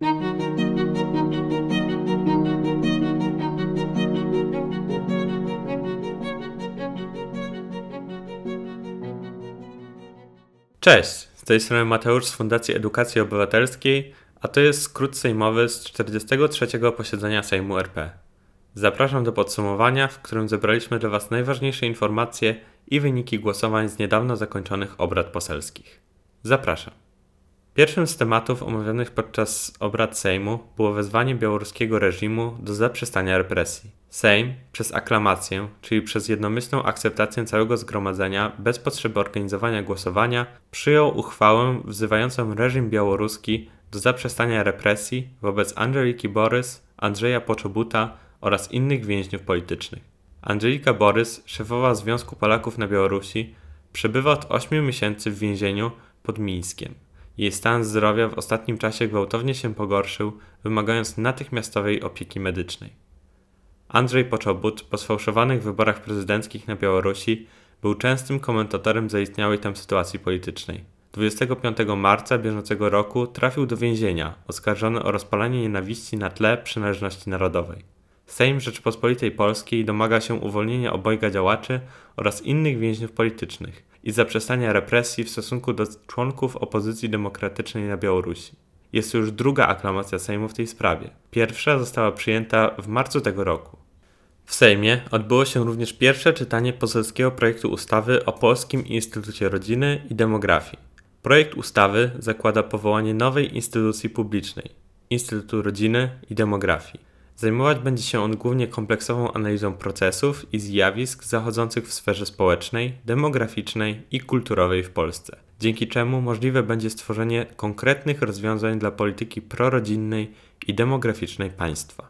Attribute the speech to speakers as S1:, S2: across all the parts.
S1: Cześć, z tej strony Mateusz z Fundacji Edukacji Obywatelskiej, a to jest skrót sejmowy z 43. posiedzenia Sejmu RP. Zapraszam do podsumowania, w którym zebraliśmy dla Was najważniejsze informacje i wyniki głosowań z niedawno zakończonych obrad poselskich. Zapraszam. Pierwszym z tematów omawianych podczas obrad Sejmu było wezwanie białoruskiego reżimu do zaprzestania represji. Sejm przez aklamację, czyli przez jednomyślną akceptację całego zgromadzenia bez potrzeby organizowania głosowania, przyjął uchwałę wzywającą reżim białoruski do zaprzestania represji wobec Angeliki Borys, Andrzeja Poczobuta oraz innych więźniów politycznych. Angelika Borys, szefowa Związku Polaków na Białorusi, przebywa od 8 miesięcy w więzieniu pod Mińskiem. Jej stan zdrowia w ostatnim czasie gwałtownie się pogorszył, wymagając natychmiastowej opieki medycznej. Andrzej Poczobut po sfałszowanych wyborach prezydenckich na Białorusi był częstym komentatorem zaistniałej tam sytuacji politycznej. 25 marca bieżącego roku trafił do więzienia, oskarżony o rozpalanie nienawiści na tle przynależności narodowej. Sejm Rzeczypospolitej Polskiej domaga się uwolnienia obojga działaczy oraz innych więźniów politycznych i zaprzestania represji w stosunku do członków opozycji demokratycznej na Białorusi. Jest to już druga aklamacja Sejmu w tej sprawie. Pierwsza została przyjęta w marcu tego roku. W Sejmie odbyło się również pierwsze czytanie poselskiego projektu ustawy o Polskim Instytucie Rodziny i Demografii. Projekt ustawy zakłada powołanie nowej instytucji publicznej Instytutu Rodziny i Demografii. Zajmować będzie się on głównie kompleksową analizą procesów i zjawisk zachodzących w sferze społecznej, demograficznej i kulturowej w Polsce, dzięki czemu możliwe będzie stworzenie konkretnych rozwiązań dla polityki prorodzinnej i demograficznej państwa.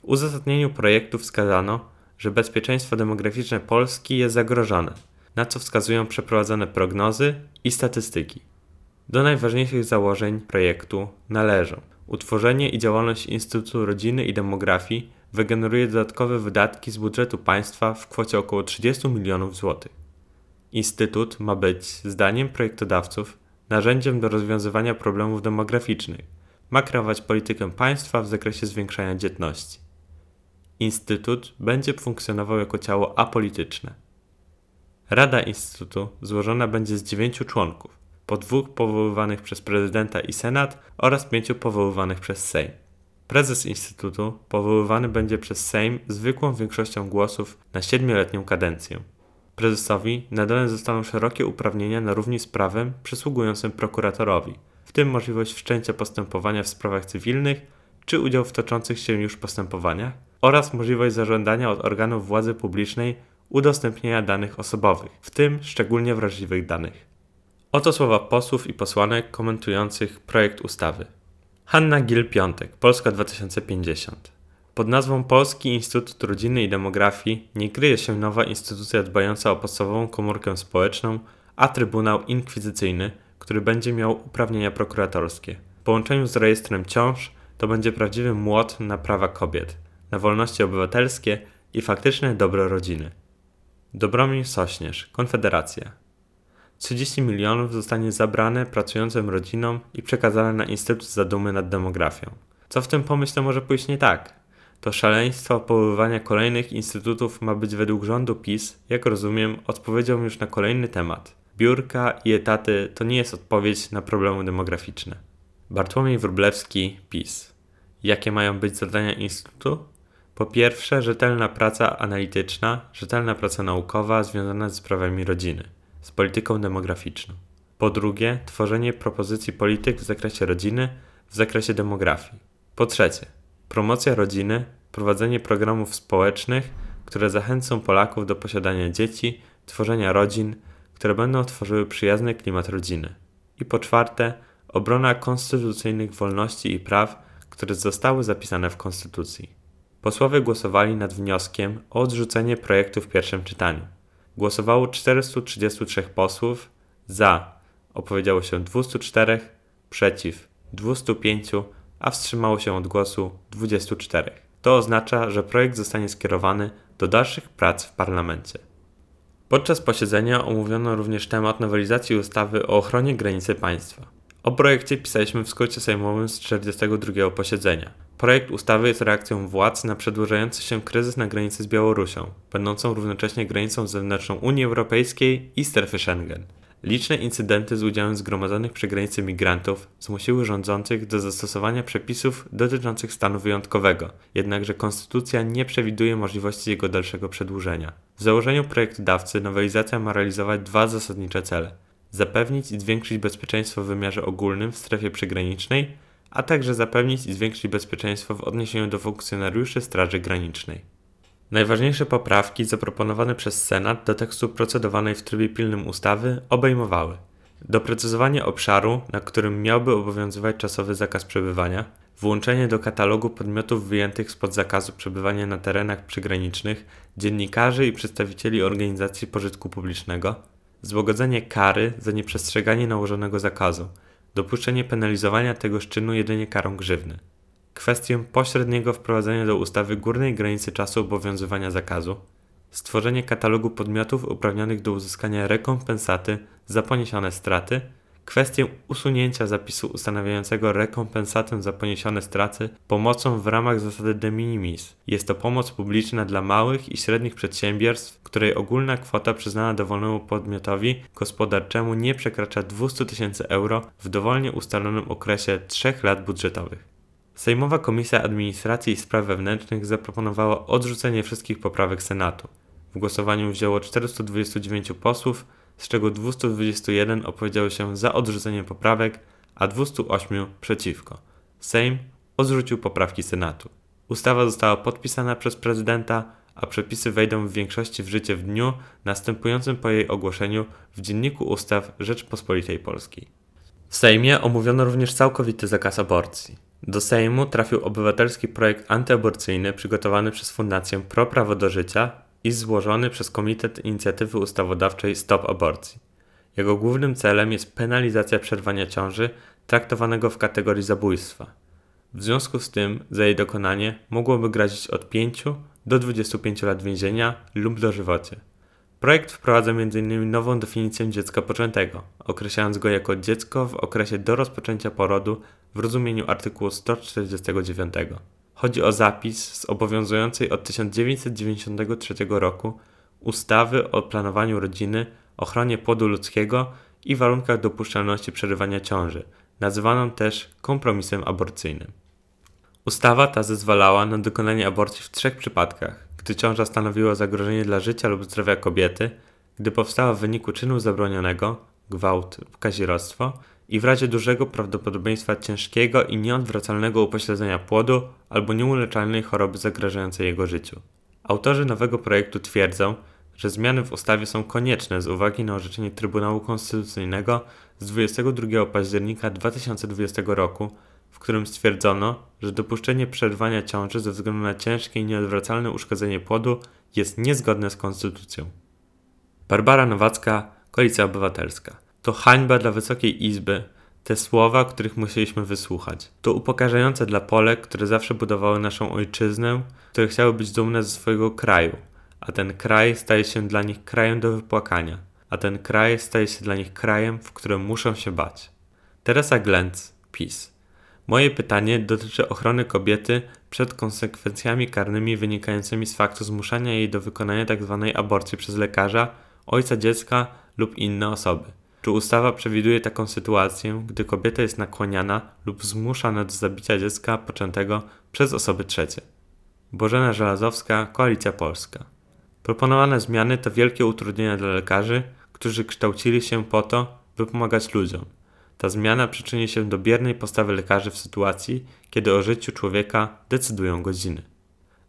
S1: W uzasadnieniu projektu wskazano, że bezpieczeństwo demograficzne Polski jest zagrożone, na co wskazują przeprowadzone prognozy i statystyki. Do najważniejszych założeń projektu należą Utworzenie i działalność Instytutu Rodziny i Demografii wygeneruje dodatkowe wydatki z budżetu państwa w kwocie około 30 milionów złotych. Instytut ma być, zdaniem projektodawców, narzędziem do rozwiązywania problemów demograficznych. Ma kreować politykę państwa w zakresie zwiększania dzietności. Instytut będzie funkcjonował jako ciało apolityczne. Rada Instytutu złożona będzie z dziewięciu członków po dwóch powoływanych przez prezydenta i senat oraz pięciu powoływanych przez Sejm. Prezes Instytutu powoływany będzie przez Sejm zwykłą większością głosów na siedmioletnią kadencję. Prezesowi nadane zostaną szerokie uprawnienia na równi z prawem przysługującym prokuratorowi, w tym możliwość wszczęcia postępowania w sprawach cywilnych czy udział w toczących się już postępowaniach oraz możliwość zażądania od organów władzy publicznej udostępnienia danych osobowych, w tym szczególnie wrażliwych danych. Oto słowa posłów i posłanek komentujących projekt ustawy. Hanna Gil-Piątek, Polska 2050. Pod nazwą Polski Instytut Rodziny i Demografii nie kryje się nowa instytucja dbająca o podstawową komórkę społeczną, a Trybunał Inkwizycyjny, który będzie miał uprawnienia prokuratorskie. W połączeniu z rejestrem ciąż to będzie prawdziwy młot na prawa kobiet, na wolności obywatelskie i faktyczne dobro rodziny. Dobromir Sośnierz, Konfederacja. 30 milionów zostanie zabrane pracującym rodzinom i przekazane na Instytut Zadumy nad Demografią. Co w tym pomyśle może pójść nie tak? To szaleństwo powoływania kolejnych instytutów ma być według rządu PiS, jak rozumiem, odpowiedzią już na kolejny temat. Biurka i etaty to nie jest odpowiedź na problemy demograficzne. Bartłomiej Wróblewski, PiS. Jakie mają być zadania Instytutu? Po pierwsze, rzetelna praca analityczna, rzetelna praca naukowa związana z sprawami rodziny z polityką demograficzną. Po drugie, tworzenie propozycji polityk w zakresie rodziny, w zakresie demografii. Po trzecie, promocja rodziny, prowadzenie programów społecznych, które zachęcą Polaków do posiadania dzieci, tworzenia rodzin, które będą tworzyły przyjazny klimat rodziny. I po czwarte, obrona konstytucyjnych wolności i praw, które zostały zapisane w Konstytucji. Posłowie głosowali nad wnioskiem o odrzucenie projektu w pierwszym czytaniu. Głosowało 433 posłów, za opowiedziało się 204, przeciw 205, a wstrzymało się od głosu 24. To oznacza, że projekt zostanie skierowany do dalszych prac w parlamencie. Podczas posiedzenia omówiono również temat nowelizacji ustawy o ochronie granicy państwa. O projekcie pisaliśmy w skrócie sejmowym z 42 posiedzenia. Projekt ustawy jest reakcją władz na przedłużający się kryzys na granicy z Białorusią, będącą równocześnie granicą zewnętrzną Unii Europejskiej i strefy Schengen. Liczne incydenty z udziałem zgromadzonych przy granicy migrantów zmusiły rządzących do zastosowania przepisów dotyczących stanu wyjątkowego, jednakże konstytucja nie przewiduje możliwości jego dalszego przedłużenia. W założeniu projektodawcy nowelizacja ma realizować dwa zasadnicze cele: zapewnić i zwiększyć bezpieczeństwo w wymiarze ogólnym w strefie przygranicznej, a także zapewnić i zwiększyć bezpieczeństwo w odniesieniu do funkcjonariuszy Straży Granicznej. Najważniejsze poprawki zaproponowane przez Senat do tekstu procedowanej w trybie pilnym ustawy obejmowały doprecyzowanie obszaru, na którym miałby obowiązywać czasowy zakaz przebywania, włączenie do katalogu podmiotów wyjętych spod zakazu przebywania na terenach przygranicznych dziennikarzy i przedstawicieli organizacji pożytku publicznego, złagodzenie kary za nieprzestrzeganie nałożonego zakazu, dopuszczenie penalizowania tegoż czynu jedynie karą grzywny. Kwestię pośredniego wprowadzenia do ustawy górnej granicy czasu obowiązywania zakazu, stworzenie katalogu podmiotów uprawnionych do uzyskania rekompensaty za poniesione straty, kwestię usunięcia zapisu ustanawiającego rekompensatę za poniesione straty pomocą w ramach zasady de minimis. Jest to pomoc publiczna dla małych i średnich przedsiębiorstw, której ogólna kwota przyznana dowolnemu podmiotowi gospodarczemu nie przekracza 200 tysięcy euro w dowolnie ustalonym okresie 3 lat budżetowych. Sejmowa Komisja Administracji i Spraw Wewnętrznych zaproponowała odrzucenie wszystkich poprawek Senatu. W głosowaniu wzięło 429 posłów, z czego 221 opowiedziało się za odrzuceniem poprawek, a 208 przeciwko. Sejm odrzucił poprawki Senatu. Ustawa została podpisana przez prezydenta, a przepisy wejdą w większości w życie w dniu następującym po jej ogłoszeniu w Dzienniku Ustaw Rzeczpospolitej Polskiej. W Sejmie omówiono również całkowity zakaz aborcji. Do Sejmu trafił obywatelski projekt antyaborcyjny przygotowany przez Fundację Pro Prawo do Życia i złożony przez Komitet Inicjatywy Ustawodawczej Stop Aborcji. Jego głównym celem jest penalizacja przerwania ciąży traktowanego w kategorii zabójstwa. W związku z tym za jej dokonanie mogłoby grozić od 5 do 25 lat więzienia lub dożywocie. Projekt wprowadza m.in. nową definicję dziecka poczętego, określając go jako dziecko w okresie do rozpoczęcia porodu w rozumieniu artykułu 149. Chodzi o zapis z obowiązującej od 1993 roku ustawy o planowaniu rodziny, ochronie płodu ludzkiego i warunkach dopuszczalności przerywania ciąży, nazywaną też kompromisem aborcyjnym. Ustawa ta zezwalała na dokonanie aborcji w trzech przypadkach: gdy ciąża stanowiła zagrożenie dla życia lub zdrowia kobiety, gdy powstała w wyniku czynu zabronionego, gwałt kazirodztwo i w razie dużego prawdopodobieństwa ciężkiego i nieodwracalnego upośledzenia płodu albo nieuleczalnej choroby zagrażającej jego życiu. Autorzy nowego projektu twierdzą, że zmiany w ustawie są konieczne z uwagi na orzeczenie Trybunału Konstytucyjnego z 22 października 2020 roku, w którym stwierdzono, że dopuszczenie przerwania ciąży ze względu na ciężkie i nieodwracalne uszkodzenie płodu jest niezgodne z konstytucją. Barbara Nowacka, Koalicja Obywatelska. To hańba dla Wysokiej Izby, te słowa, których musieliśmy wysłuchać. To upokarzające dla Polek, które zawsze budowały naszą ojczyznę, które chciały być dumne ze swojego kraju, a ten kraj staje się dla nich krajem do wypłakania, a ten kraj staje się dla nich krajem, w którym muszą się bać. Teresa Glenc, PiS. Moje pytanie dotyczy ochrony kobiety przed konsekwencjami karnymi wynikającymi z faktu zmuszania jej do wykonania tzw. Tak aborcji przez lekarza, ojca dziecka lub inne osoby. Czy ustawa przewiduje taką sytuację, gdy kobieta jest nakłaniana lub zmuszana do zabicia dziecka poczętego przez osoby trzecie? Bożena Żelazowska, Koalicja Polska. Proponowane zmiany to wielkie utrudnienia dla lekarzy, którzy kształcili się po to, by pomagać ludziom. Ta zmiana przyczyni się do biernej postawy lekarzy w sytuacji, kiedy o życiu człowieka decydują godziny.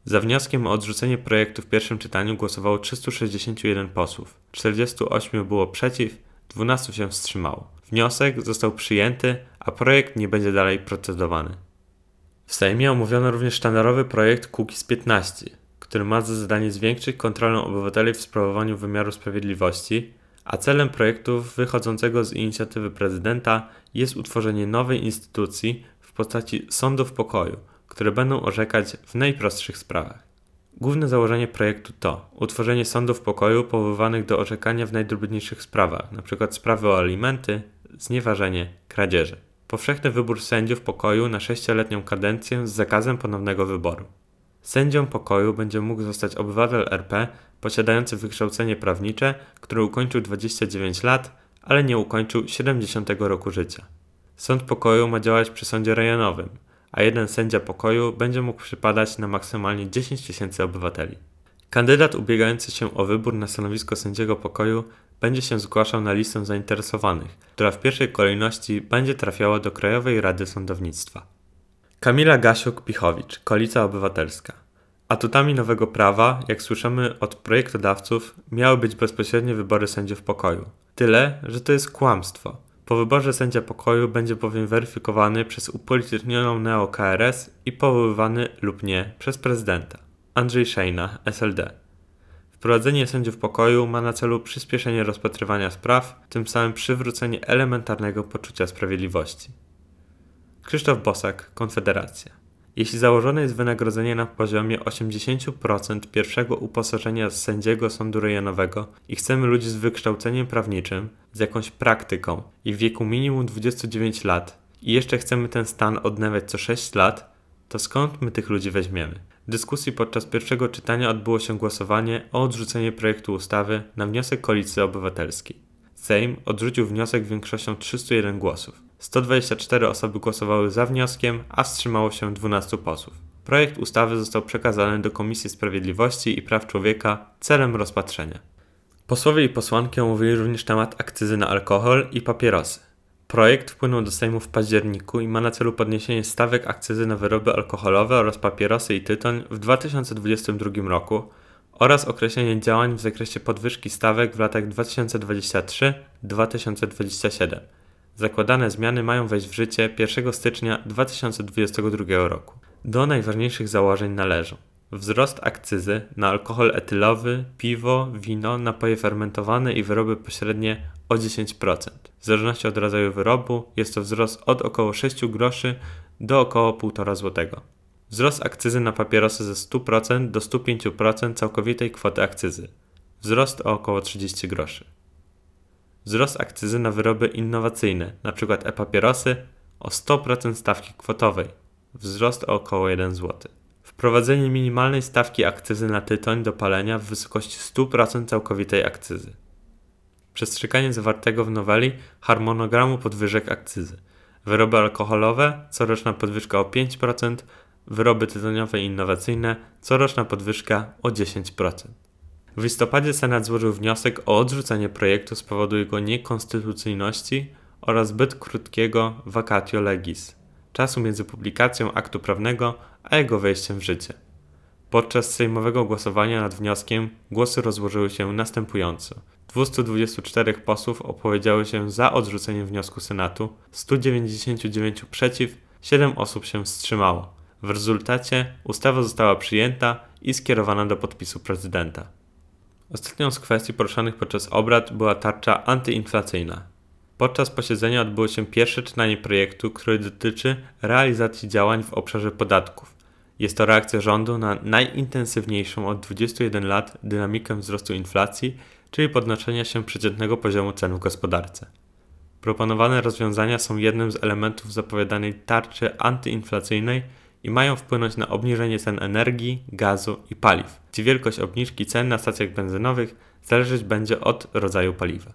S1: Za wnioskiem o odrzucenie projektu w pierwszym czytaniu głosowało 361 posłów, 48 było przeciw, 12 się wstrzymało. Wniosek został przyjęty, a projekt nie będzie dalej procedowany. W Sejmie omówiono również sztandarowy projekt Kukiz 15, który ma za zadanie zwiększyć kontrolę obywateli w sprawowaniu wymiaru sprawiedliwości, a celem projektu wychodzącego z inicjatywy prezydenta jest utworzenie nowej instytucji w postaci sądów pokoju, które będą orzekać w najprostszych sprawach. Główne założenie projektu to utworzenie sądów pokoju powoływanych do orzekania w najdrobniejszych sprawach, np. sprawy o alimenty, znieważenie, kradzieże. powszechny wybór sędziów pokoju na sześcioletnią kadencję z zakazem ponownego wyboru. Sędzią pokoju będzie mógł zostać obywatel RP posiadający wykształcenie prawnicze, który ukończył 29 lat, ale nie ukończył 70 roku życia. Sąd pokoju ma działać przy sądzie rejonowym, a jeden sędzia pokoju będzie mógł przypadać na maksymalnie 10 tysięcy obywateli. Kandydat ubiegający się o wybór na stanowisko sędziego pokoju będzie się zgłaszał na listę zainteresowanych, która w pierwszej kolejności będzie trafiała do Krajowej Rady Sądownictwa. Kamila Gasiuk-Pichowicz, Koalicja Obywatelska. Atutami nowego prawa, jak słyszymy od projektodawców, miały być bezpośrednie wybory sędziów pokoju. Tyle, że to jest kłamstwo. Po wyborze sędzia pokoju będzie bowiem weryfikowany przez upolitycznioną neo-KRS i powoływany lub nie przez prezydenta. Andrzej Szejna, SLD. Wprowadzenie sędziów pokoju ma na celu przyspieszenie rozpatrywania spraw, tym samym przywrócenie elementarnego poczucia sprawiedliwości. Krzysztof Bosak, Konfederacja. Jeśli założone jest wynagrodzenie na poziomie 80% pierwszego uposażenia sędziego sądu rejonowego i chcemy ludzi z wykształceniem prawniczym, z jakąś praktyką i w wieku minimum 29 lat i jeszcze chcemy ten stan odnawiać co 6 lat, to skąd my tych ludzi weźmiemy? W dyskusji podczas pierwszego czytania odbyło się głosowanie o odrzucenie projektu ustawy na wniosek Koalicji Obywatelskiej. Sejm odrzucił wniosek większością 301 głosów. 124 osoby głosowały za wnioskiem, a wstrzymało się 12 posłów. Projekt ustawy został przekazany do Komisji Sprawiedliwości i Praw Człowieka celem rozpatrzenia. Posłowie i posłanki omówili również temat akcyzy na alkohol i papierosy. Projekt wpłynął do Sejmu w październiku i ma na celu podniesienie stawek akcyzy na wyroby alkoholowe oraz papierosy i tytoń w 2022 roku oraz określenie działań w zakresie podwyżki stawek w latach 2023-2027. Zakładane zmiany mają wejść w życie 1 stycznia 2022 roku. Do najważniejszych założeń należą wzrost akcyzy na alkohol etylowy, piwo, wino, napoje fermentowane i wyroby pośrednie o 10%. W zależności od rodzaju wyrobu jest to wzrost od około 6 groszy do około 1,5 zł. Wzrost akcyzy na papierosy ze 100% do 105% całkowitej kwoty akcyzy. Wzrost o około 30 groszy. Wzrost akcyzy na wyroby innowacyjne, np. e-papierosy, o 100% stawki kwotowej. Wzrost o około 1 zł. Wprowadzenie minimalnej stawki akcyzy na tytoń do palenia w wysokości 100% całkowitej akcyzy. Przestrzeganie zawartego w noweli harmonogramu podwyżek akcyzy. Wyroby alkoholowe, coroczna podwyżka o 5%, wyroby tytoniowe i innowacyjne, coroczna podwyżka o 10%. W listopadzie Senat złożył wniosek o odrzucenie projektu z powodu jego niekonstytucyjności oraz zbyt krótkiego vacatio legis, czasu między publikacją aktu prawnego a jego wejściem w życie. Podczas sejmowego głosowania nad wnioskiem głosy rozłożyły się następująco. 224 posłów opowiedziało się za odrzuceniem wniosku Senatu, 199 przeciw, 7 osób się wstrzymało. W rezultacie ustawa została przyjęta i skierowana do podpisu prezydenta. Ostatnią z kwestii poruszanych podczas obrad była tarcza antyinflacyjna. Podczas posiedzenia odbyło się pierwsze czytanie projektu, który dotyczy realizacji działań w obszarze podatków. Jest to reakcja rządu na najintensywniejszą od 21 lat dynamikę wzrostu inflacji, czyli podnoszenia się przeciętnego poziomu cen w gospodarce. Proponowane rozwiązania są jednym z elementów zapowiadanej tarczy antyinflacyjnej i mają wpłynąć na obniżenie cen energii, gazu i paliw, gdzie wielkość obniżki cen na stacjach benzynowych zależeć będzie od rodzaju paliwa.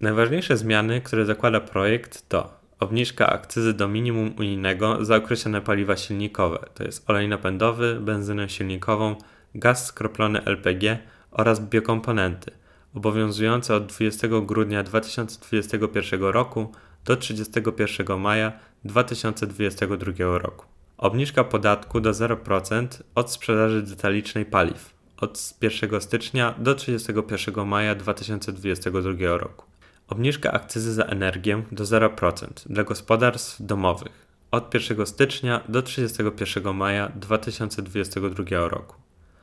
S1: Najważniejsze zmiany, które zakłada projekt to obniżka akcyzy do minimum unijnego za określone paliwa silnikowe, to jest olej napędowy, benzynę silnikową, gaz skroplony LPG oraz biokomponenty, obowiązujące od 20 grudnia 2021 roku do 31 maja 2022 roku. Obniżka podatku do 0% od sprzedaży detalicznej paliw od 1 stycznia do 31 maja 2022 roku. Obniżka akcyzy za energię do 0% dla gospodarstw domowych od 1 stycznia do 31 maja 2022 roku.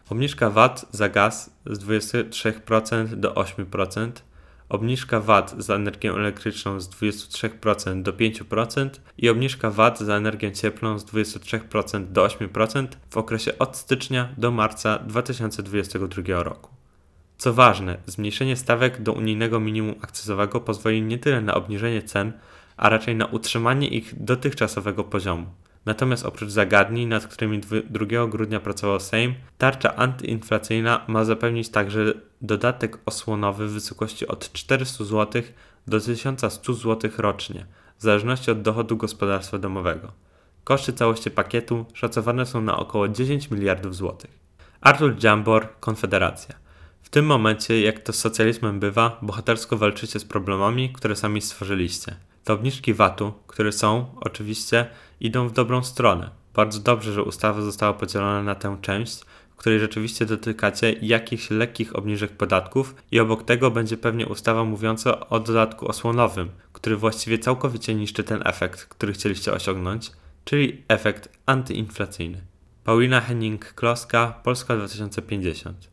S1: Obniżka VAT za gaz z 23% do 8%, obniżka VAT za energię elektryczną z 23% do 5% i obniżka VAT za energię cieplną z 23% do 8% w okresie od stycznia do marca 2022 roku. Co ważne, zmniejszenie stawek do unijnego minimum akcyzowego pozwoli nie tyle na obniżenie cen, a raczej na utrzymanie ich dotychczasowego poziomu. Natomiast oprócz zagadnień, nad którymi 2 grudnia pracował Sejm, tarcza antyinflacyjna ma zapewnić także dodatek osłonowy w wysokości od 400 zł do 1100 zł rocznie, w zależności od dochodu gospodarstwa domowego. Koszty całości pakietu szacowane są na około 10 miliardów złotych. Artur Dziambor, Konfederacja. W tym momencie, jak to z socjalizmem bywa, bohatersko walczycie z problemami, które sami stworzyliście. Te obniżki VAT-u, które są, oczywiście, idą w dobrą stronę. Bardzo dobrze, że ustawa została podzielona na tę część, której rzeczywiście dotykacie jakichś lekkich obniżek podatków i obok tego będzie pewnie ustawa mówiąca o dodatku osłonowym, który właściwie całkowicie niszczy ten efekt, który chcieliście osiągnąć, czyli efekt antyinflacyjny. Paulina Henning-Kloska, Polska 2050.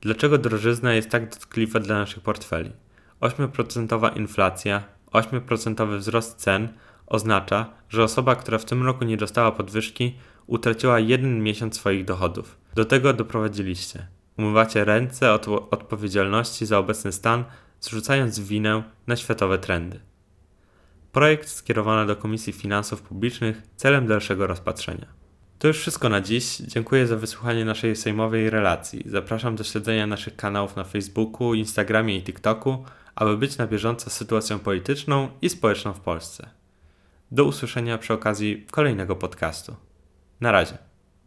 S1: Dlaczego drożyzna jest tak dotkliwa dla naszych portfeli? 8% inflacja, 8% wzrost cen oznacza, że osoba, która w tym roku nie dostała podwyżki, utraciła jeden miesiąc swoich dochodów. Do tego doprowadziliście. Umywacie ręce od odpowiedzialności za obecny stan, zrzucając winę na światowe trendy. Projekt skierowano do Komisji Finansów Publicznych celem dalszego rozpatrzenia. To już wszystko na dziś. Dziękuję za wysłuchanie naszej sejmowej relacji. Zapraszam do śledzenia naszych kanałów na Facebooku, Instagramie i TikToku, aby być na bieżąco z sytuacją polityczną i społeczną w Polsce. Do usłyszenia przy okazji kolejnego podcastu. Na razie.